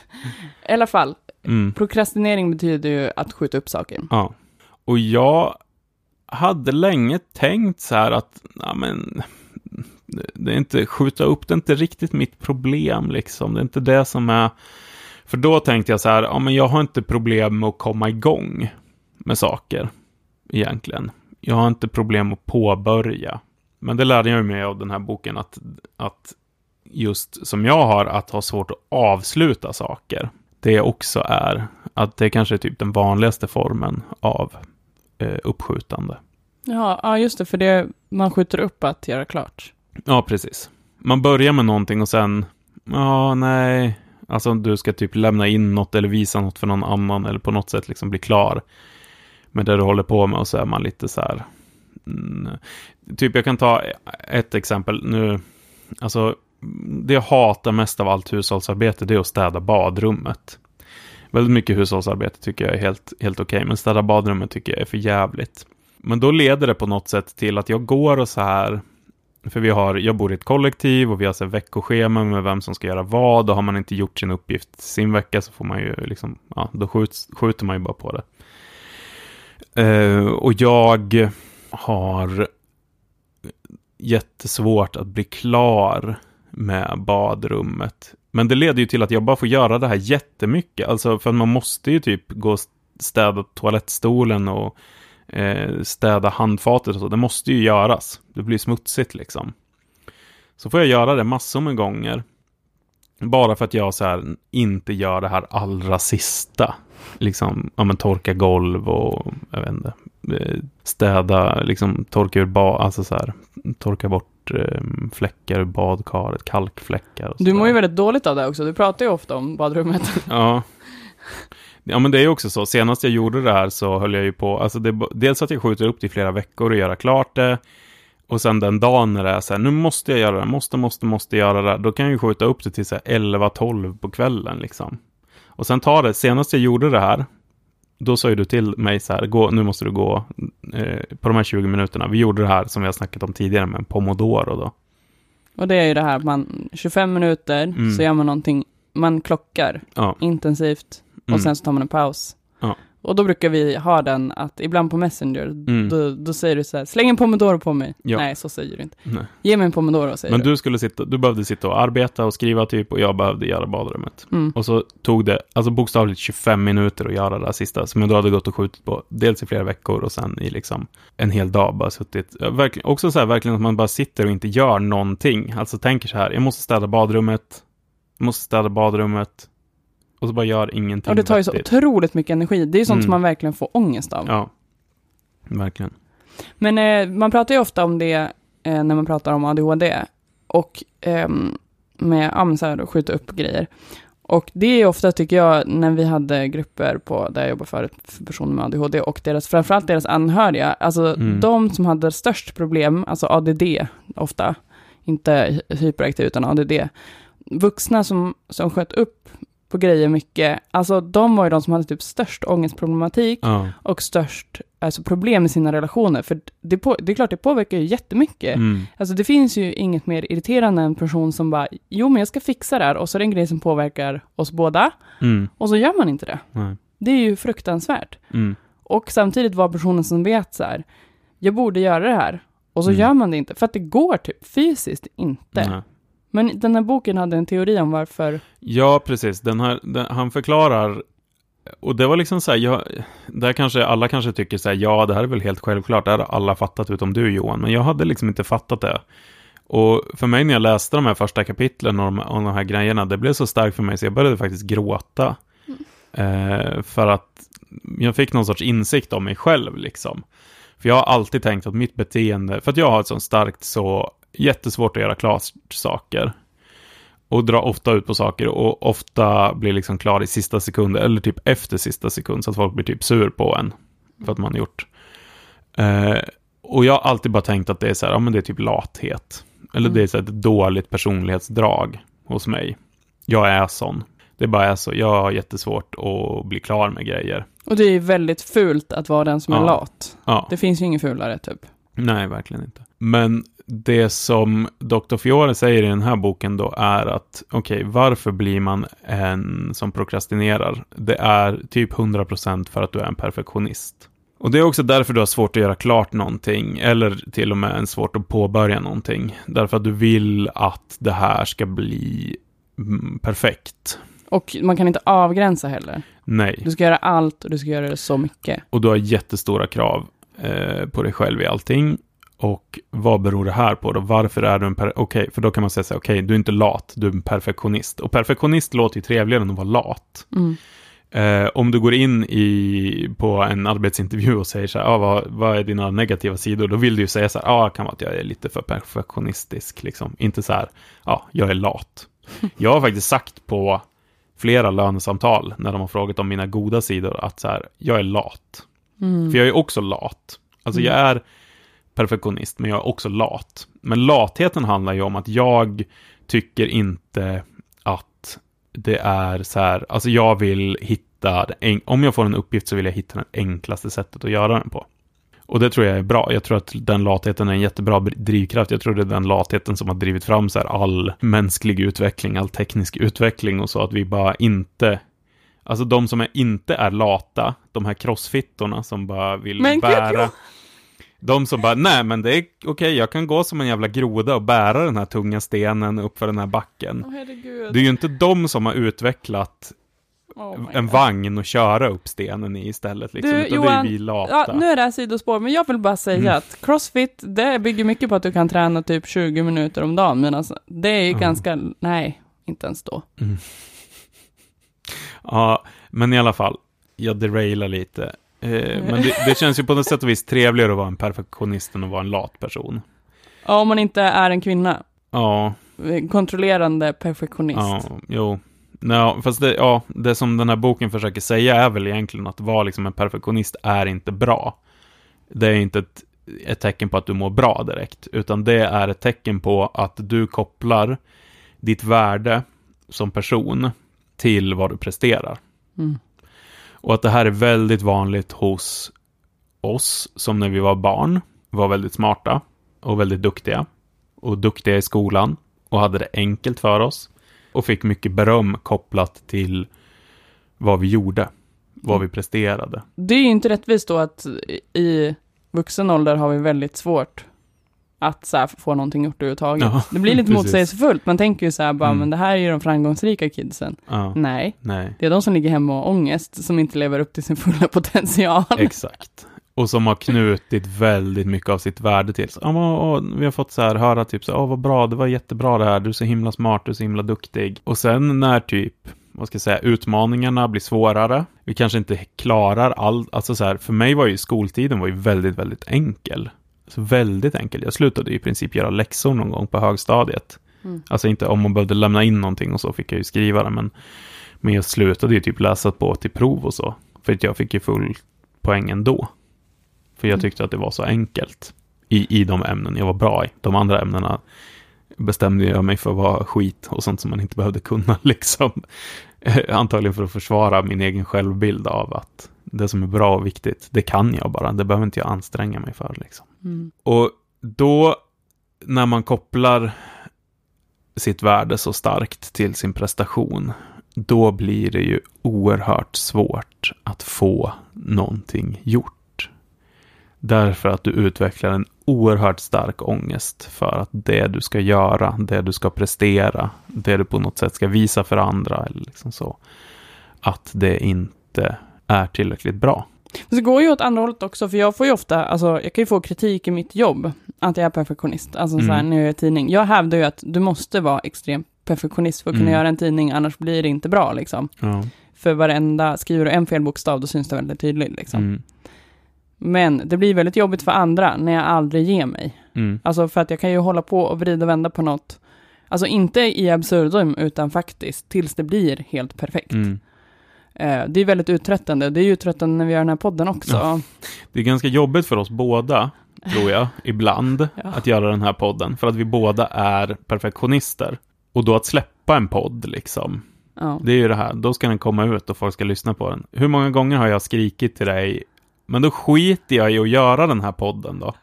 I alla fall. Mm. Prokrastinering betyder ju att skjuta upp saker. Ja. Och jag hade länge tänkt så här att, ja men, det är inte, skjuta upp det är inte riktigt mitt problem liksom. Det är inte det som är, för då tänkte jag så här, ja men jag har inte problem med att komma igång med saker, egentligen. Jag har inte problem att påbörja. Men det lärde jag mig av den här boken, att, att just som jag har, att ha svårt att avsluta saker. Det också är, att det kanske är typ den vanligaste formen av eh, uppskjutande. Ja, ja, just det, för det, man skjuter upp att göra klart. Ja, precis. Man börjar med någonting och sen, ja, nej, alltså du ska typ lämna in något eller visa något för någon annan eller på något sätt liksom bli klar med det du håller på med och så är man lite så här, mm, typ jag kan ta ett exempel nu, alltså det jag hatar mest av allt hushållsarbete det är att städa badrummet. Väldigt mycket hushållsarbete tycker jag är helt, helt okej, men städa badrummet tycker jag är för jävligt. Men då leder det på något sätt till att jag går och så här, för vi har, jag bor i ett kollektiv och vi har så här veckoschema med vem som ska göra vad och har man inte gjort sin uppgift sin vecka så får man ju liksom, ja, då skjuts, skjuter man ju bara på det. Uh, och jag har jättesvårt att bli klar med badrummet. Men det leder ju till att jag bara får göra det här jättemycket. Alltså för att man måste ju typ gå och städa toalettstolen och eh, städa handfatet och så. Det måste ju göras. Det blir smutsigt liksom. Så får jag göra det massor med gånger. Bara för att jag så här inte gör det här allra sista. Liksom, ja men torka golv och, jag vet inte, eh, städa, liksom torka ur bad, alltså så här, torka bort eh, fläckar ur badkaret, kalkfläckar och så Du mår där. ju väldigt dåligt av det också. Du pratar ju ofta om badrummet. Ja. Ja men det är ju också så, senast jag gjorde det här så höll jag ju på, alltså det, dels att jag skjuter upp det i flera veckor och göra klart det. Och sen den dagen när det är så här, nu måste jag göra det, måste, måste, måste göra det. Då kan jag ju skjuta upp det till så här 11-12 på kvällen liksom. Och sen tar det, senast jag gjorde det här, då sa ju du till mig så här, gå, nu måste du gå eh, på de här 20 minuterna. Vi gjorde det här som vi har snackat om tidigare med en pomodoro då. Och det är ju det här, man, 25 minuter, Mm. så gör man någonting, man klockar Ja. intensivt och Mm. sen så tar man en paus. Ja. Och då brukar vi ha den att ibland på Messenger, Mm. då, då säger du så här, släng en pomodoro på mig. Ja. Nej, så säger du inte. Nej. Ge mig en pomodoro, säger Men du. du skulle sitta, du behövde sitta och arbeta och skriva typ och jag behövde göra badrummet. Mm. Och så tog det, alltså bokstavligt 25 minuter att göra det här sista, som jag då hade gått och skjutit på, dels i flera veckor och sen i liksom en hel dag bara suttit. Verkligen, också så här, verkligen att man bara sitter och inte gör någonting. Alltså tänker så här, jag måste städa badrummet, jag måste städa badrummet, och så bara gör ingenting Och det tar ju så vettigt. otroligt mycket energi. Det är ju sånt Mm. som man verkligen får ångest av. Ja, verkligen. Men eh, man pratar ju ofta om det eh, när man pratar om ADHD. Och ehm, med ja, men så här, skjuta upp grejer. Och det är ofta, tycker jag, när vi hade grupper på där jag jobbade förut för personer med ADHD och deras, framförallt deras anhöriga, alltså Mm. de som hade störst problem, alltså ADD ofta, inte hy- hyperaktiv utan ADD, vuxna som, som sköt upp på grejer mycket, alltså de var ju de som hade typ störst ångestproblematik Ja. och störst alltså problem i sina relationer. För det, på, det är klart, det påverkar ju jättemycket. Mm. Alltså det finns ju inget mer irriterande än en person som bara, jo men jag ska fixa det här och så är det en grej som påverkar oss båda Mm. och så gör man inte det. Nej. Det är ju fruktansvärt. Mm. Och samtidigt vara personen som vet så här, jag borde göra det här och så Mm. gör man det inte, för att det går typ fysiskt inte. Nej. Men den här boken hade en teori om varför, Ja, precis. Den här, den, han förklarar, och det var liksom så här, jag, där kanske alla kanske tycker så här, ja, det här är väl helt självklart, det här har alla fattat utom du Johan, men jag hade liksom inte fattat det. Och för mig när jag läste de här första kapitlen om, om de här grejerna, det blev så starkt för mig så jag började faktiskt gråta. Eh, för att jag fick någon sorts insikt om mig själv liksom. För jag har alltid tänkt att mitt beteende, för att jag har ett sånt starkt så jättesvårt att göra klart saker. Och drar ofta ut på saker och ofta blir liksom klar i sista sekund eller typ efter sista sekund så att folk blir typ sur på en för att man har gjort. Eh, och jag har alltid bara tänkt att det är så här, ja men det är typ lathet. Eller Mm. det är så här ett dåligt personlighetsdrag hos mig. Jag är sån. Det bara är så. Jag har jättesvårt att bli klar med grejer. och det är ju väldigt fult att vara den som är Ja. lat. Ja. Det finns ju inget fulare typ. Nej, verkligen inte. Men det som Dr. Fiore säger i den här boken då är att okej, varför blir man en som prokrastinerar? Det är typ 100% för att du är en perfektionist. Och det är också därför du har svårt att göra klart någonting, eller till och med en svårt att påbörja någonting. Därför att du vill att det här ska bli mm, perfekt. Och man kan inte avgränsa heller. Nej. Du ska göra allt och du ska göra det så mycket. Och du har jättestora krav eh, på dig själv i allting. Och vad beror det här på då? Varför är du en per... Okej, för då kan man säga så här, okej, du är inte lat, du är en perfektionist. Och perfektionist låter ju trevligare än att vara lat. Mm. Eh, om du går in i, på en arbetsintervju och säger så här, ah, vad, vad är dina negativa sidor? Då vill du ju säga så här, ja, ah, kan vara att jag är lite för perfektionistisk, liksom. Inte så här, ja, ah, jag är lat. Jag har faktiskt sagt på flera lönesamtal, när de har frågat om mina goda sidor, att så här, jag är lat. Mm. För jag är också lat. Alltså Mm. jag är perfektionist, men jag är också lat. Men latheten handlar ju om att jag tycker inte att det är så här, alltså jag vill hitta, om jag får en uppgift så vill jag hitta det enklaste sättet att göra den på. Och det tror jag är bra. Jag tror att den latheten är en jättebra drivkraft. Jag tror det är den latheten som har drivit fram så här all mänsklig utveckling, all teknisk utveckling och så att vi bara inte Alltså de som är, inte är lata, de här crossfittorna som bara vill Men gud, bära ja. De som bara, nej men det är okej, jag kan gå som en jävla groda och bära den här tunga stenen upp för den här backen. Herregud. Det är ju inte de som har utvecklat Oh en God. vagn och köra upp stenen i istället. Liksom, Du, Johan, är vi lata. Ja, nu är det här sidospår, men jag vill bara säga Mm. att crossfit, det bygger mycket på att du kan träna typ 20 minuter om dagen, men alltså, det är ju Ja. ganska, nej, inte ens då. Mm. Ja, men i alla fall, jag derailar lite. Eh, men det, det känns ju på något sätt och vis trevligare att vara en perfektionist än att vara en lat person. Ja, om man inte är en kvinna. Ja, Kontrollerande perfektionist. ja, jo. No, fast det, ja, det som den här boken försöker säga är väl egentligen att vara liksom en perfektionist är inte bra. Det är inte ett, ett tecken på att du mår bra direkt, utan det är ett tecken på att du kopplar ditt värde som person till vad du presterar. Mm. Och att det här är väldigt vanligt hos oss, som när vi var barn, var väldigt smarta och väldigt duktiga. Och duktiga i skolan och hade det enkelt för oss. Och fick mycket beröm kopplat till vad vi gjorde, vad vi presterade. Det är ju inte rättvist då att i vuxen ålder har vi väldigt svårt att så här, få någonting gjort överhuvudtaget. Ja, det blir lite motsägelsefullt. Man tänker ju så här, bara, Mm. men det här är ju de framgångsrika kidsen. Ja, Nej, nej, det är de som ligger hemma och har ångest, som inte lever upp till sin fulla potential. exakt. Och som har knutit väldigt mycket av sitt värde till. Så, men, åh, vi har fått så här höra typ så, åh vad bra, det var jättebra det här, du är så himla smart, du är så himla duktig. Och sen när typ vad ska jag säga, utmaningarna blir svårare. Vi kanske inte klarar allt, alltså så här, för mig var ju skoltiden var ju väldigt, väldigt enkel. Så väldigt enkel. Jag slutade i princip göra läxor någon gång på högstadiet. Mm. Alltså inte om man behövde lämna in någonting och så fick jag ju skriva det, men, men jag slutade ju typ läsa på till prov och så. För att jag fick ju full poäng ändå. För jag Mm. tyckte att det var så enkelt i, i de ämnen jag var bra i. De andra ämnena bestämde jag mig för att vara skit och sånt som man inte behövde kunna liksom. Antagligen för att försvara min egen självbild av att det som är bra och viktigt, det kan jag bara. Det behöver inte jag anstränga mig för liksom. Mm. Och då när man kopplar sitt värde så starkt till sin prestation, då blir det ju oerhört svårt att få någonting gjort. Därför att du utvecklar en oerhört stark ångest för att det du ska göra, det du ska prestera, det du på något sätt ska visa för andra, eller liksom så, att det inte är tillräckligt bra. Men det går ju åt andra hållet också, för jag får ju ofta, alltså jag kan ju få kritik i mitt jobb, att jag är perfektionist, alltså så här Mm. när jag gör tidning. Jag hävdar ju att du måste vara extrem perfektionist för att kunna Mm. göra en tidning, annars blir det inte bra liksom. Ja. För varenda, skriver du en fel bokstav, då syns det väldigt tydligt liksom. Mm. Men det blir väldigt jobbigt för andra när jag aldrig ger mig. Mm. Alltså för att jag kan ju hålla på och vrida och vända på något, alltså inte i absurdum, utan faktiskt tills det blir helt perfekt. Eh, det är väldigt uttröttande, det är uttröttande när vi gör den här podden också. Ja. Det är ganska jobbigt för oss båda, tror jag, ibland, Ja. att göra den här podden. För att vi båda är perfektionister. Och då att släppa en podd, liksom. Ja. Det är ju det här, då ska den komma ut och folk ska lyssna på den. Hur många gånger har jag skrikit till dig, men då skiter jag i att göra den här podden då.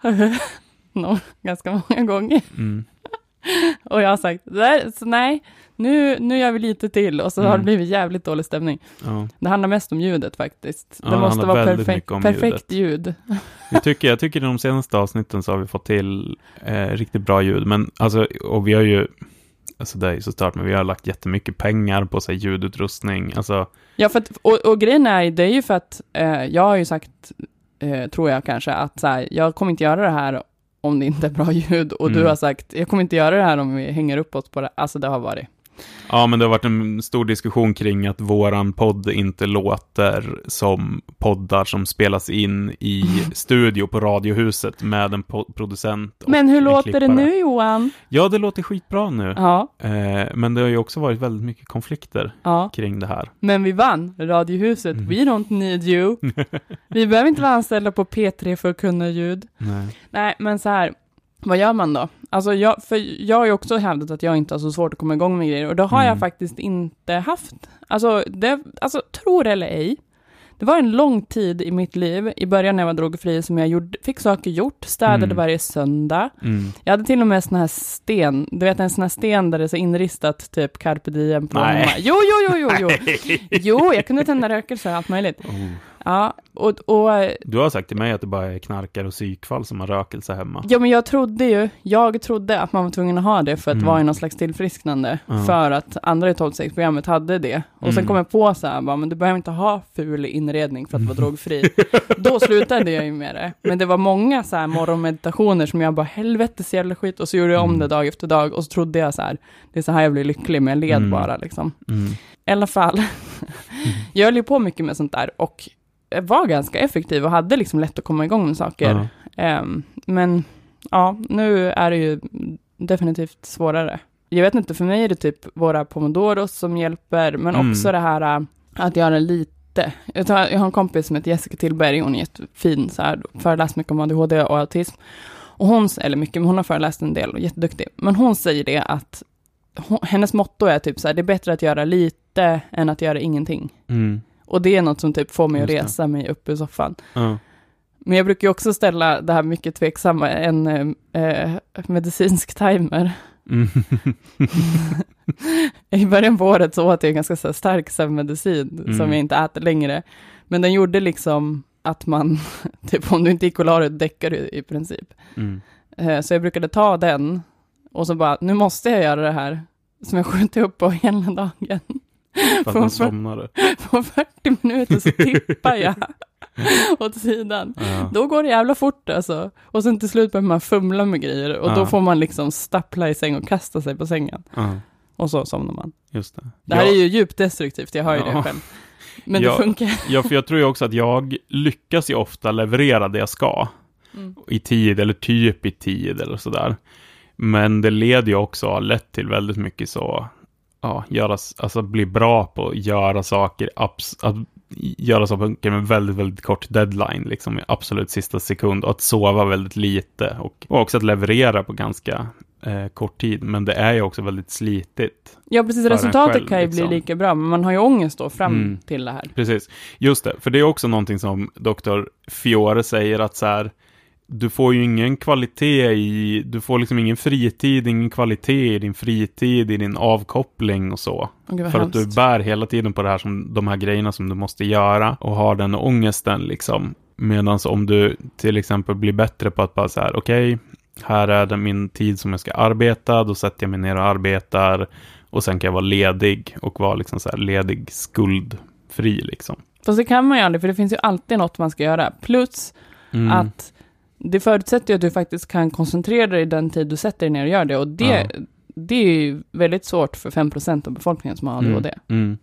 Ganska många gånger. Mm. Och jag har sagt, "Nej, så nej, nu, nu gör vi lite till och så har Mm. det blivit jävligt dålig stämning. Ja. Det handlar mest om ljudet faktiskt. Det det måste handlar vara perfekt, perfekt ljud. Vi tycker, jag tycker i de senaste avsnitten så har vi fått till eh, riktigt bra ljud. Men alltså, och vi har ju, alltså det är ju så stört, men vi har lagt jättemycket pengar på sig ljudutrustning. Alltså, Ja, för att, och, och grejen är, det är ju för att eh, jag har ju sagt, eh, tror jag kanske, att så här, jag kommer inte göra det här om det inte är bra ljud. Och du Mm. har sagt, jag kommer inte göra det här om vi hänger upp oss på det. Alltså det har varit. Ja, men det har varit en stor diskussion kring att våran podd inte låter som poddar som spelas in i studio på Radiohuset med en producent och Men hur låter det nu Johan? Ja, det låter skitbra nu. Ja, Eh, men det har ju också varit väldigt mycket konflikter ja. kring det här. Men vi vann, Radiohuset. Mm. We don't need you. vi behöver inte vara anställda på P3 för att kunna ljud. Nej. Nej, men så här, vad gör man då? Alltså jag, för jag har ju också hävdat att jag inte har så svårt att komma igång med grejer och det har Mm. jag faktiskt inte haft. Alltså, det, alltså, tror eller ej, det var en lång tid i mitt liv, i början när jag var drogfri, som jag gjorde, fick saker gjort, städade Mm. varje söndag. Mm. Jag hade till och med sån här sten, du vet en sån här sten där det är så inristat typ carpe diem på. Nej. Jo, jo, jo, jo, jo. Jo, jag kunde tända rökelse allt möjligt. Oh. Ja, och, och Du har sagt till mig att det bara är knarkare och psykfall som har rökelse hemma. Ja, men jag trodde ju, jag trodde att man var tvungen att ha det för att Mm. vara i någon slags tillfrisknande, Ja. för att andra i 12-programmet hade det. Och sen Mm. kom jag på så här, bara, men du behöver inte ha ful inredning för att vara drogfri. Då slutade jag ju med det. Men det var många så här morgonmeditationer som jag bara, helvete så jävla skit, och så gjorde jag om Mm. det dag efter dag, och så trodde jag så här, det är så här jag blir lycklig, men jag led Mm. bara liksom. Mm. I alla fall, jag höll ju på mycket med sånt där, och var ganska effektiv och hade liksom lätt att komma igång med saker. Ehm, men ja, nu är det ju definitivt svårare. Jag vet inte, för mig är det typ våra pomodoros som hjälper, men Mm. också det här äh, att göra lite. Jag, tar, jag har en kompis som heter Jessica Tillberg, hon är jättefin, så här, föreläst mycket om ADHD och autism. Och hon, eller mycket, men hon har föreläst en del och är jätteduktig. Men hon säger det att hon, hennes motto är typ så här, det är bättre att göra lite än att göra ingenting. Mm. Och det är något som typ får mig att det. resa mig upp ur soffan. Ja. Men jag brukar ju också ställa det här mycket tveksamma, en eh, eh, medicinsk timer. Mm. I början på året så åt jag en ganska så stark sömnmedicin Mm. som jag inte äter längre. Men den gjorde liksom att man, typ om du inte gick och la dig, däckade du i princip. Mm. Eh, så jag brukade ta den och så bara, nu måste jag göra det här. Som jag skjuter upp på hela dagen. För att man somnade. På 40 minuter så tippar jag åt sidan. Ja. Då går det jävla fort alltså. Och sen till slut börjar man fumla med grejer och då Ja. får man liksom stappla i säng och kasta sig på sängen. Ja. och så somnar man. Just det. Det här Ja. är ju djupt destruktivt, jag hör ju det själv. Men Ja. det funkar. Ja, för jag tror ju också att jag lyckas ju ofta leverera det jag ska. Mm. I tid, eller typ i tid, eller sådär. Men det leder ju också, har lett till väldigt mycket så, ja, göra, alltså bli bra på att göra saker, abs, att göra saker med väldigt, väldigt kort deadline, liksom i absolut sista sekund, och att sova väldigt lite, och, och också att leverera på ganska eh, kort tid. Men det är ju också väldigt slitigt. Ja, precis. Resultatet själv, kan ju liksom. bli lika bra, men man har ju ångest då fram Mm. till det här. Precis, just det. För det är också någonting som Dr. Fiore säger att så här, du får ju ingen kvalitet i, du får liksom ingen fritid, ingen kvalitet i din fritid, i din avkoppling och så. Vad För att du hemskt. bär hela tiden på det här som, de här grejerna som du måste göra och har den ångesten liksom. Medan om du till exempel blir bättre på att bara så här, okej, här är det min tid som jag ska arbeta, då sätter jag mig ner och arbetar och sen kan jag vara ledig och vara liksom så här ledig, skuldfri liksom. Fast det kan man ju aldrig, för det finns ju alltid något man ska göra. Plus Mm. att det förutsätter ju att du faktiskt kan koncentrera dig den tid du sätter dig ner och gör det. Och det, det är ju väldigt svårt för 5% av befolkningen som har ADHD. Mm, mm.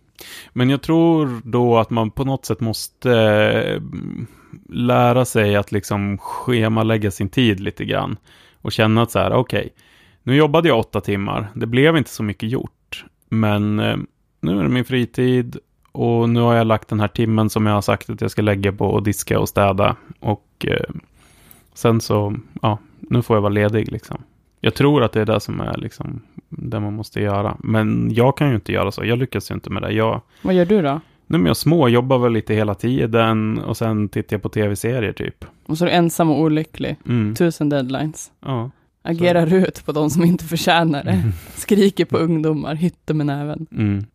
Men jag tror då att man på något sätt måste eh, lära sig att liksom schemalägga sin tid lite grann. Och känna att så här, okej, nu jobbade jag åtta timmar, det blev inte så mycket gjort. Men eh, nu är det min fritid och nu har jag lagt den här timmen som jag har sagt att jag ska lägga på att diska och städa. Och eh, sen så, ja, nu får jag vara ledig liksom. Jag tror att det är det som är liksom det man måste göra. Men jag kan ju inte göra så. Jag lyckas ju inte med det. Jag, Vad gör du då? nej men jag småjobbar väl lite hela tiden och sen tittar jag på tv-serier typ. Och så är du ensam och olycklig. Mm. Tusen deadlines. Ja. Agerar ut på de som inte förtjänar det. Mm. Skriker på ungdomar, hytter med näven. Mm.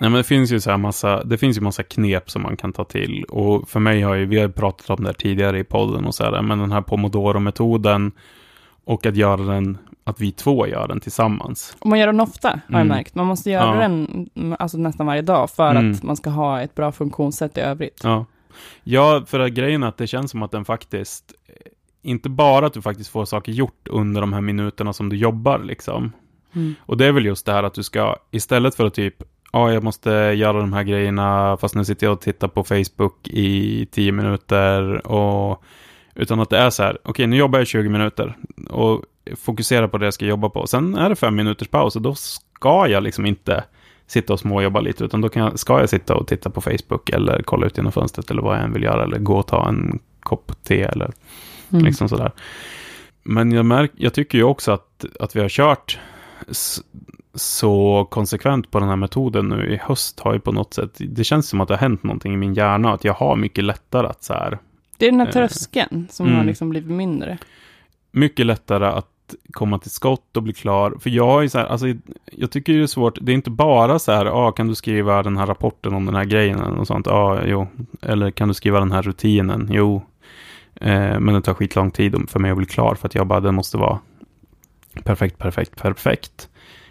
Nej men det finns ju så här massa, det finns ju massa knep som man kan ta till. Och för mig har ju, vi har pratat om det här tidigare i podden och så här, men den här pomodoro-metoden och att göra den, att vi två gör den tillsammans. Och man gör den ofta, har jag Mm. märkt. Man måste göra Ja. den mm, alltså, nästan varje dag för Mm. att man ska ha ett bra funktionssätt i övrigt. Ja. ja, för att grejen är att det känns som att den faktiskt, inte bara att du faktiskt får saker gjort under de här minuterna som du jobbar liksom. Mm. Och det är väl just det här att du ska, istället för att typ, ja, jag måste göra de här grejerna, fast nu sitter jag och tittar på Facebook i tio minuter och utan att det är så här, okej, nu jobbar jag 20 minuter och fokuserar på det jag ska jobba på. Sen är det fem minuters paus och då ska jag liksom inte sitta och småjobba lite, utan då kan jag, ska jag sitta och titta på Facebook eller kolla ut genom fönstret eller vad jag än vill göra, eller gå och ta en kopp te eller Mm. Liksom sådär. Men jag, märk, jag tycker ju också att, att vi har kört så konsekvent på den här metoden nu i höst har ju på något sätt, det känns som att det har hänt någonting i min hjärna, att jag har mycket lättare att så här, Det är den här Eh, tröskeln som mm. har liksom blivit mindre. mycket lättare att komma till skott och bli klar. För jag är så här, alltså, jag tycker det är svårt, det är inte bara så här, ah, kan du skriva den här rapporten om den här grejen och sånt, ja, ah, jo, eller kan du skriva den här rutinen, jo, eh, men det tar skitlång tid för mig att bli klar, för att jag bara, den måste vara perfekt, perfekt, perfekt,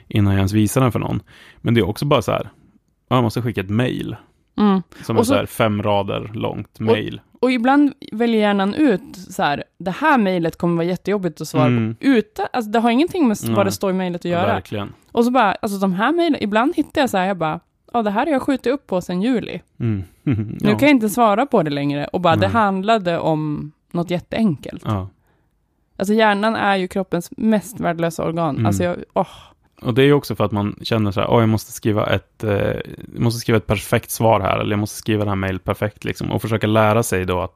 innan jag ens visar den för någon. Men det är också bara så här, jag måste skicka ett mail, Mm. som Och är så så- här fem rader långt mail. Och ibland väljer hjärnan ut så här, det här mejlet kommer vara jättejobbigt att svara Mm. på. Utan, alltså det har ingenting med vad det står i mejlet att göra. Verkligen. Och så bara, alltså de här mejlen, ibland hittar jag så här, jag bara, ja det här har jag skjutit upp på sedan juli. Mm. Nu ja. kan jag inte svara på det längre. Och bara, det handlade om något jätteenkelt. ja. Alltså hjärnan är ju kroppens mest värdelösa organ. Mm. Alltså jag, åh, Och det är också för att man känner så här, åh, jag måste skriva ett, eh, jag måste skriva ett perfekt svar här, eller jag måste skriva det här mejlet perfekt, liksom, och försöka lära sig då att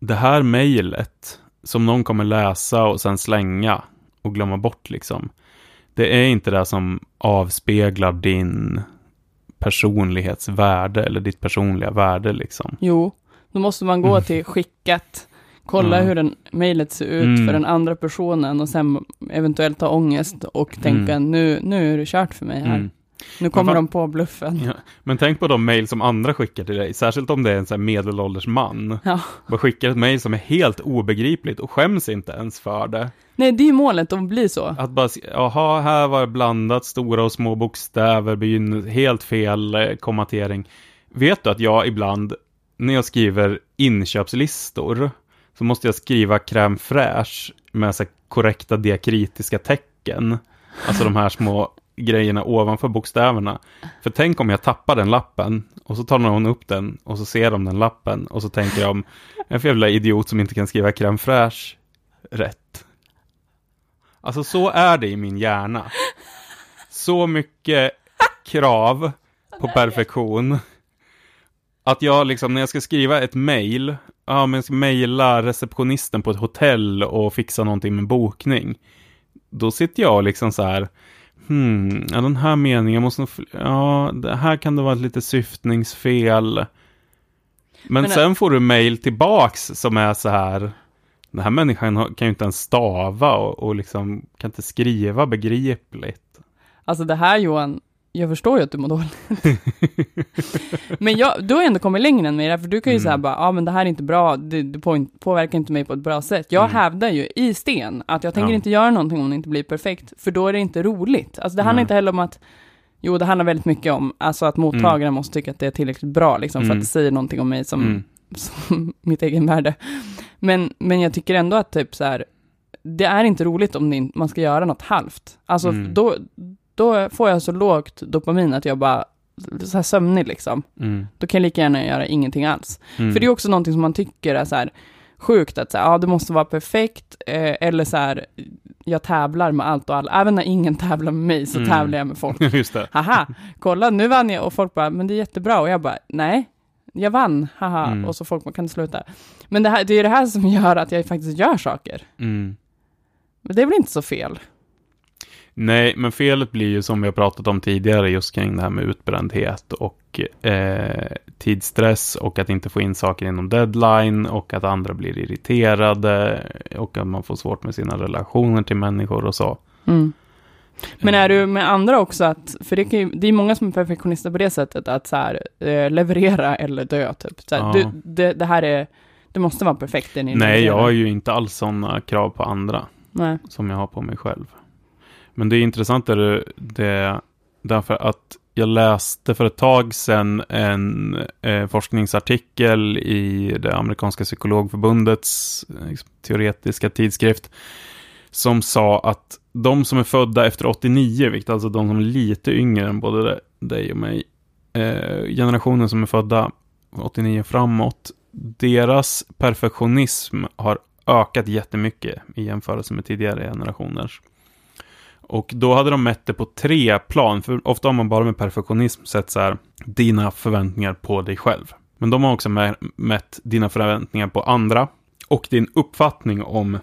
det här mejlet, som någon kommer läsa och sen slänga och glömma bort, liksom, det är inte det som avspeglar din personlighetsvärde, eller ditt personliga värde, liksom. jo. Då måste man gå Mm. till skickat, kolla Ja. hur den mejlet ser ut Mm. för den andra personen och sen eventuellt ha ångest och tänka, nu, nu är det kört för mig här. Mm. Nu kommer vad- de på bluffen. Ja. Men tänk på de mejl som andra skickar till dig, särskilt om det är en så här medelålders man. Ja. Bara skickar ett mejl som är helt obegripligt och skäms inte ens för det. Nej, det är ju målet att bli så. Att bara, jaha, här var det blandat stora och små bokstäver, helt fel eh, kommatering. Vet du att jag ibland, när jag skriver inköpslistor, så måste jag skriva crème fraîche med så korrekta diakritiska tecken. Alltså de här små grejerna ovanför bokstäverna. För tänk om jag tappar den lappen och så tar någon upp den och så ser de den lappen och så tänker de, en för jävla idiot som inte kan skriva crème fraîche rätt. Alltså så är det i min hjärna. Så mycket krav på perfektion. Att jag liksom, när jag ska skriva ett mail, ja men jag ska mejla receptionisten på ett hotell och fixa någonting med bokning. Då sitter jag liksom så här, hmm, ja den här meningen måste ja, det här kan det vara ett lite syftningsfel. Men, Men- sen får du mail tillbaks som är så här, den här människan kan ju inte ens stava och, och liksom kan inte skriva begripligt. Alltså det här Johan, jag förstår ju att du mår dåligt. men jag, du har ändå kommit längre än mig där, för du kan ju Mm. säga bara, ja ah, men det här är inte bra, det, det på, påverkar inte mig på ett bra sätt. Jag Mm. hävdar ju i sten att jag tänker Ja. inte göra någonting om det inte blir perfekt, för då är det inte roligt. Alltså det handlar Nej. inte heller om att, jo det handlar väldigt mycket om, alltså att mottagaren måste tycka att det är tillräckligt bra, liksom, för Mm. att det säger någonting om mig som, Mm. som mitt egen värde. Men, men jag tycker ändå att typ så här, det är inte roligt om man ska göra något halvt. Alltså Mm. då, då får jag så lågt dopamin att jag bara, så här sömnig liksom. Mm. Då kan jag lika gärna göra ingenting alls. Mm. För det är också någonting som man tycker är så här sjukt, att så här, ja, det måste vara perfekt, eh, eller så här, jag tävlar med allt och alla. Även när ingen tävlar med mig så Mm. tävlar jag med folk. Just det. Haha, kolla nu vann jag och folk bara, men det är jättebra och jag bara, nej, jag vann, haha, Mm. och så folk bara, kan du sluta? Men det, här, det är det här som gör att jag faktiskt gör saker. Mm. Men det är väl inte så fel? Nej, men felet blir ju som vi har pratat om tidigare just kring det här med utbrändhet och eh, tidsstress och att inte få in saker inom deadline och att andra blir irriterade och att man får svårt med sina relationer till människor och så. Mm. Men är du med andra också att, för det, ju, det är många som är perfektionister på det sättet, att så här, eh, leverera eller dö typ. Så här, Ja. du, det, det här är, det måste vara perfekt Nej, jag har ju inte alls sådana krav på andra Nej. som jag har på mig själv. Men det är intressant är det, därför att jag läste för ett tag sedan en eh, forskningsartikel i det amerikanska psykologförbundets eh, liksom, teoretiska tidskrift som sa att de som är födda efter 89, vilket alltså de som är lite yngre än både dig och mig, eh, generationen som är födda 89 framåt, deras perfektionism har ökat jättemycket i jämförelse med tidigare generationers. Och då hade de mätt det på tre plan, för ofta har man bara med perfektionism sett så här, dina förväntningar på dig själv. Men de har också mätt dina förväntningar på andra och din uppfattning om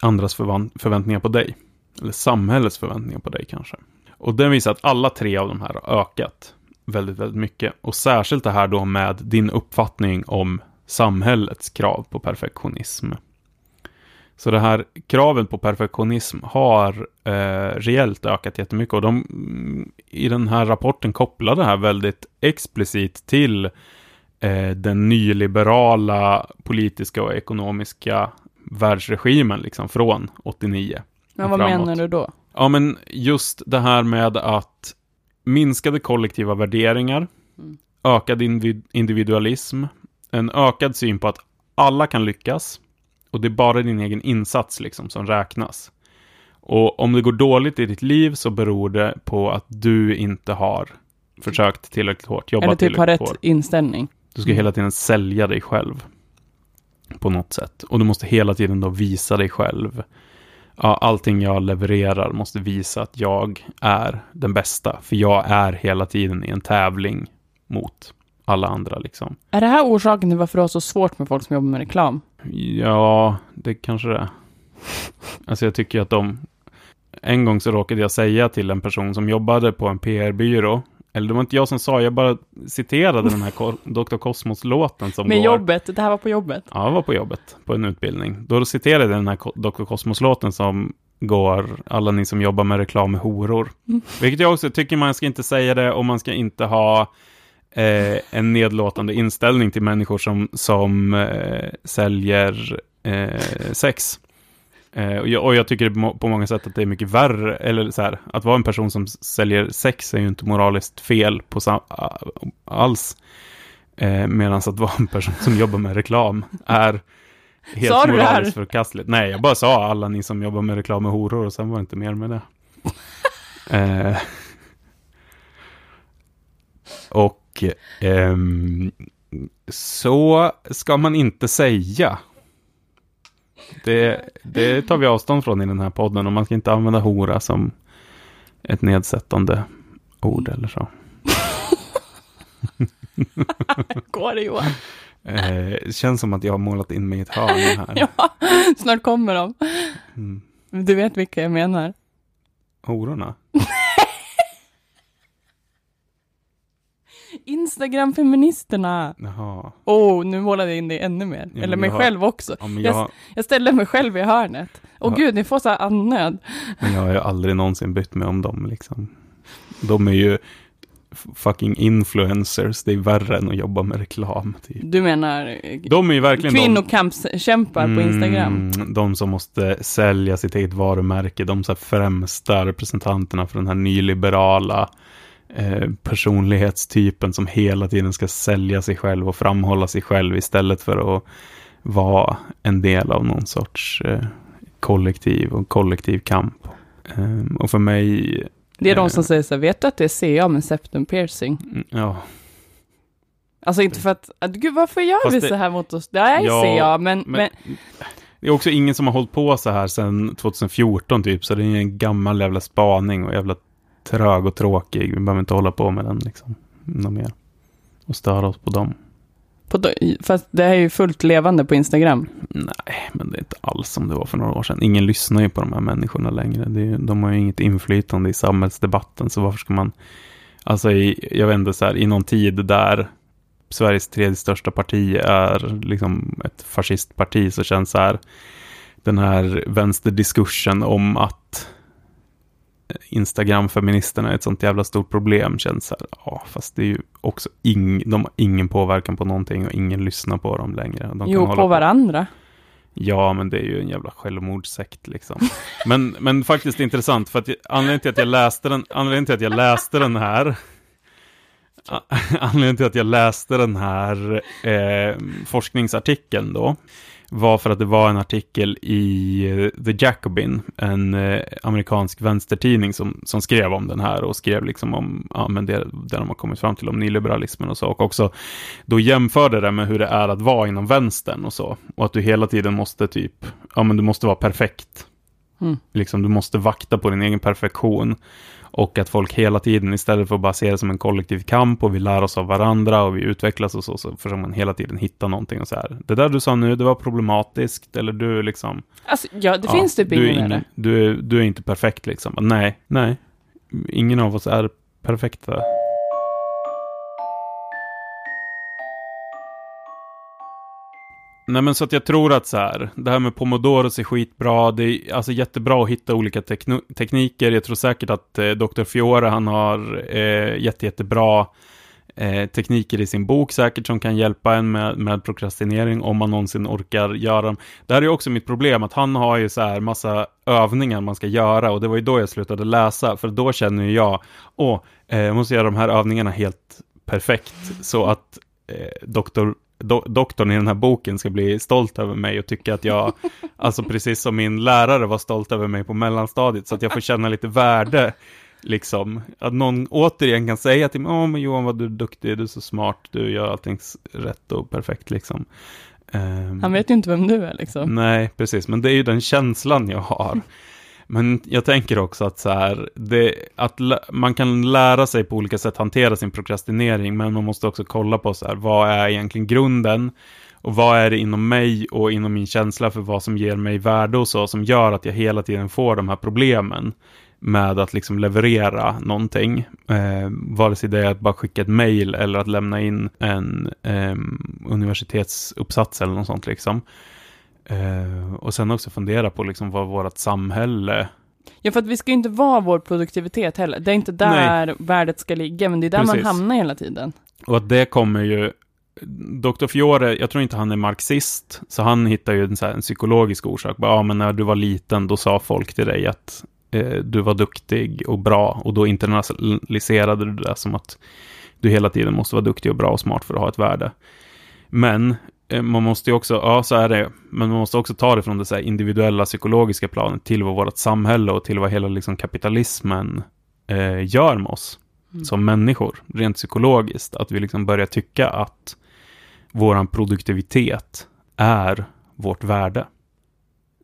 andras förväntningar på dig. Eller samhällets förväntningar på dig kanske. Och den visar att alla tre av de här har ökat väldigt, väldigt mycket. Och särskilt det här då med din uppfattning om samhällets krav på perfektionism. Så det här kravet på perfektionism har eh, reellt ökat jättemycket. Och de i den här rapporten kopplar det här väldigt explicit till eh, den nyliberala politiska och ekonomiska världsregimen liksom från 89. Men vad framåt. menar du då? Ja, men just det här med att minskade kollektiva värderingar, Mm. ökad individ- individualism, en ökad syn på att alla kan lyckas och det är bara din egen insats liksom som räknas. Och om det går dåligt i ditt liv så beror det på att du inte har försökt tillräckligt hårt, jobbat Eller typ har rätt hårt. inställning. Du ska hela tiden sälja dig själv. På något sätt. Och du måste hela tiden då visa dig själv. Ja, allting jag levererar måste visa att jag är den bästa. För jag är hela tiden i en tävling mot alla andra liksom. Är det här orsaken till varför du har så svårt med folk som jobbar med reklam? Ja, det kanske det är. Alltså jag tycker att de... En gång så råkade jag säga till en person som jobbade på en PR-byrå. Eller det var inte jag som sa, jag bara citerade den här Dr. Cosmos-låten som Med går... jobbet, det här var på jobbet. Ja, jag var på jobbet, på en utbildning. Då citerade jag den här Dr. Cosmos-låten som går, alla ni som jobbar med reklam med horor. Mm. Vilket jag också tycker man ska inte säga det och man ska inte ha eh, en nedlåtande inställning till människor som, som eh, säljer eh, sex. Eh, och, jag, och jag tycker på många sätt att det är mycket värre, eller så här, att vara en person som säljer sex är ju inte moraliskt fel på alls. Eh, Medan att vara en person som jobbar med reklam är helt Sa moraliskt förkastligt. Nej, jag bara sa alla ni som jobbar med reklam med horor och sen var det inte mer med det. eh, och ehm, så ska man inte säga. Det, det tar vi avstånd från i den här podden och man ska inte använda hora som ett nedsättande ord eller så. Går det Johan? Eh, känns som att jag har målat in mig i ett hörn här. Ja, snart kommer de. Mm. Du vet vilka jag menar. Hororna? Instagram-feministerna. Jaha. Oh, nu målade jag in det ännu mer. Ja, Eller mig har- själv också. Ja, Jag, jag, jag ställde mig själv i hörnet. Åh Ja. gud, ni får så här andnöd. men jag har ju aldrig någonsin bytt mig om dem liksom. De är ju fucking influencers. Det är värre än att jobba med reklam. Typ. Du menar eh, De är ju verkligen de... kvinnokampskämpar på Instagram? Mm, de som måste sälja sitt eget varumärke, de så främsta representanterna för den här nyliberala eh, personlighetstypen som hela tiden ska sälja sig själv och framhålla sig själv istället för att vara en del av någon sorts eh, kollektiv och kollektiv kamp. Eh, och för mig, Det är de eh, som säger så här, vet du att det är CA med septum piercing? mm, ja, Alltså inte för att, att gud varför gör Fast vi det- så här mot oss? Det är Ja, CA, men, men, men, det är också ingen som har hållit på så här sedan 2014 typ, så det är en gammal jävla spaning och jävla trög och tråkig. Vi behöver inte hålla på med den liksom, något mer. Och störa oss på dem. på, fast det är ju fullt levande på Instagram. Nej, men det är inte alls som det var för några år sedan. Ingen lyssnar ju på de här människorna längre. Ju- de har ju inget inflytande i samhällsdebatten, så varför ska man... Alltså, i, jag vet inte, så här, i någon tid där Sveriges tredje största parti är liksom ett fascistparti, så känns så här den här vänsterdiskursen om att Instagram-feministerna är ett sånt jävla stort problem känns så här, ja, fast det är ju också ing, de har ingen påverkan på någonting och ingen lyssnar på dem längre. De Jo, på varandra. Ja, men det är ju en jävla självmordssekt liksom. Men, men faktiskt intressant, för att anledningen till att jag läste den, anledningen till att jag läste den här, anledningen till att jag läste den här eh, forskningsartikeln då, var för att det var en artikel i eh, The Jacobin, en eh, amerikansk vänstertidning som, som skrev om den här och skrev liksom om ja, men det, det de har kommit fram till om nyliberalismen och så. Och också då jämförde det med hur det är att vara inom vänstern och så. Och att du hela tiden måste typ, ja men du måste vara perfekt. Mm. Liksom, du måste vakta på din egen perfektion. Och att folk hela tiden, istället för att bara se det som en kollektiv kamp och vi lär oss av varandra och vi utvecklas och så, så försöker man hela tiden hitta någonting och så här. Det där du sa nu, det var problematiskt, eller du liksom... Alltså, ja, det ja, finns typ du är ingen ingen, värre. du, är, du är inte perfekt liksom. Nej, nej. Ingen av oss är perfekta. Nej men så att jag tror att så här, det här med pomodoros är skitbra, det är alltså jättebra att hitta olika tekniker. Jag tror säkert att eh, Dr. Fiore, han har eh, jätte, jättebra eh, tekniker i sin bok säkert som kan hjälpa en med, med prokrastinering om man någonsin orkar göra dem. Det här är ju också mitt problem, att han har ju så här massa övningar man ska göra och det var ju då jag slutade läsa, för då känner ju jag, åh, eh, jag måste göra de här övningarna helt perfekt så att eh, doktor do, doktorn i den här boken ska bli stolt över mig och tycka att jag, alltså precis som min lärare var stolt över mig på mellanstadiet, så att jag får känna lite värde, liksom. Att någon återigen kan säga till mig, åh men Johan vad du är duktig, du är så smart, du gör allting rätt och perfekt liksom. Ehm, Han vet ju inte vem du är liksom. Nej, precis, men det är ju den känslan jag har. Men jag tänker också att så här, det, att man kan lära sig på olika sätt hantera sin prokrastinering, men man måste också kolla på så här, vad är egentligen grunden? Och vad är det inom mig och inom min känsla för vad som ger mig värde och så, som gör att jag hela tiden får de här problemen med att liksom leverera någonting. Eh, vare sig det är att bara skicka ett mail eller att lämna in en eh, universitetsuppsats eller något sånt liksom. Eh, och sen också fundera på liksom vad vårt samhälle... Ja, för att vi ska ju inte vara vår produktivitet heller. Det är inte där värdet ska ligga, men det är där Precis. man hamnar hela tiden. Och att det kommer ju... Dr. Fiore, jag tror inte han är marxist, så han hittar ju en, så här, en psykologisk orsak. Ja, men när du var liten, då sa folk till dig att eh, du var duktig och bra, och då internaliserade du det som att du hela tiden måste vara duktig och bra och smart för att ha ett värde. Men man måste ju också, ja så är det, men man måste också ta det från det så individuella psykologiska planet till vad vårt samhälle och till vad hela liksom kapitalismen eh, gör med oss mm. som människor, rent psykologiskt. Att vi liksom börjar tycka att vår produktivitet är vårt värde.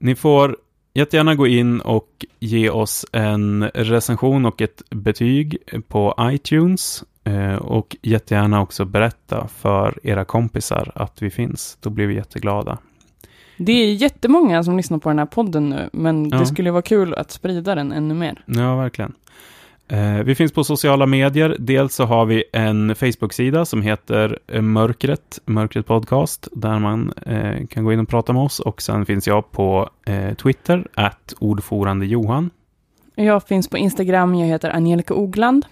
Ni får jättegärna gå in och ge oss en recension och ett betyg på iTunes. Eh, och jättegärna också berätta för era kompisar att vi finns. Då blir vi jätteglada. Det är jättemånga som lyssnar på den här podden nu, men ja. det skulle vara kul att sprida den ännu mer. Ja, verkligen. Eh, vi finns på sociala medier. Dels så har vi en Facebook-sida som heter eh, Mörkret, Mörkret Podcast, där man kan gå in och prata med oss. Och sen finns jag på Twitter, att ordförande Johan. Jag finns på Instagram, jag heter Angelica Ogland.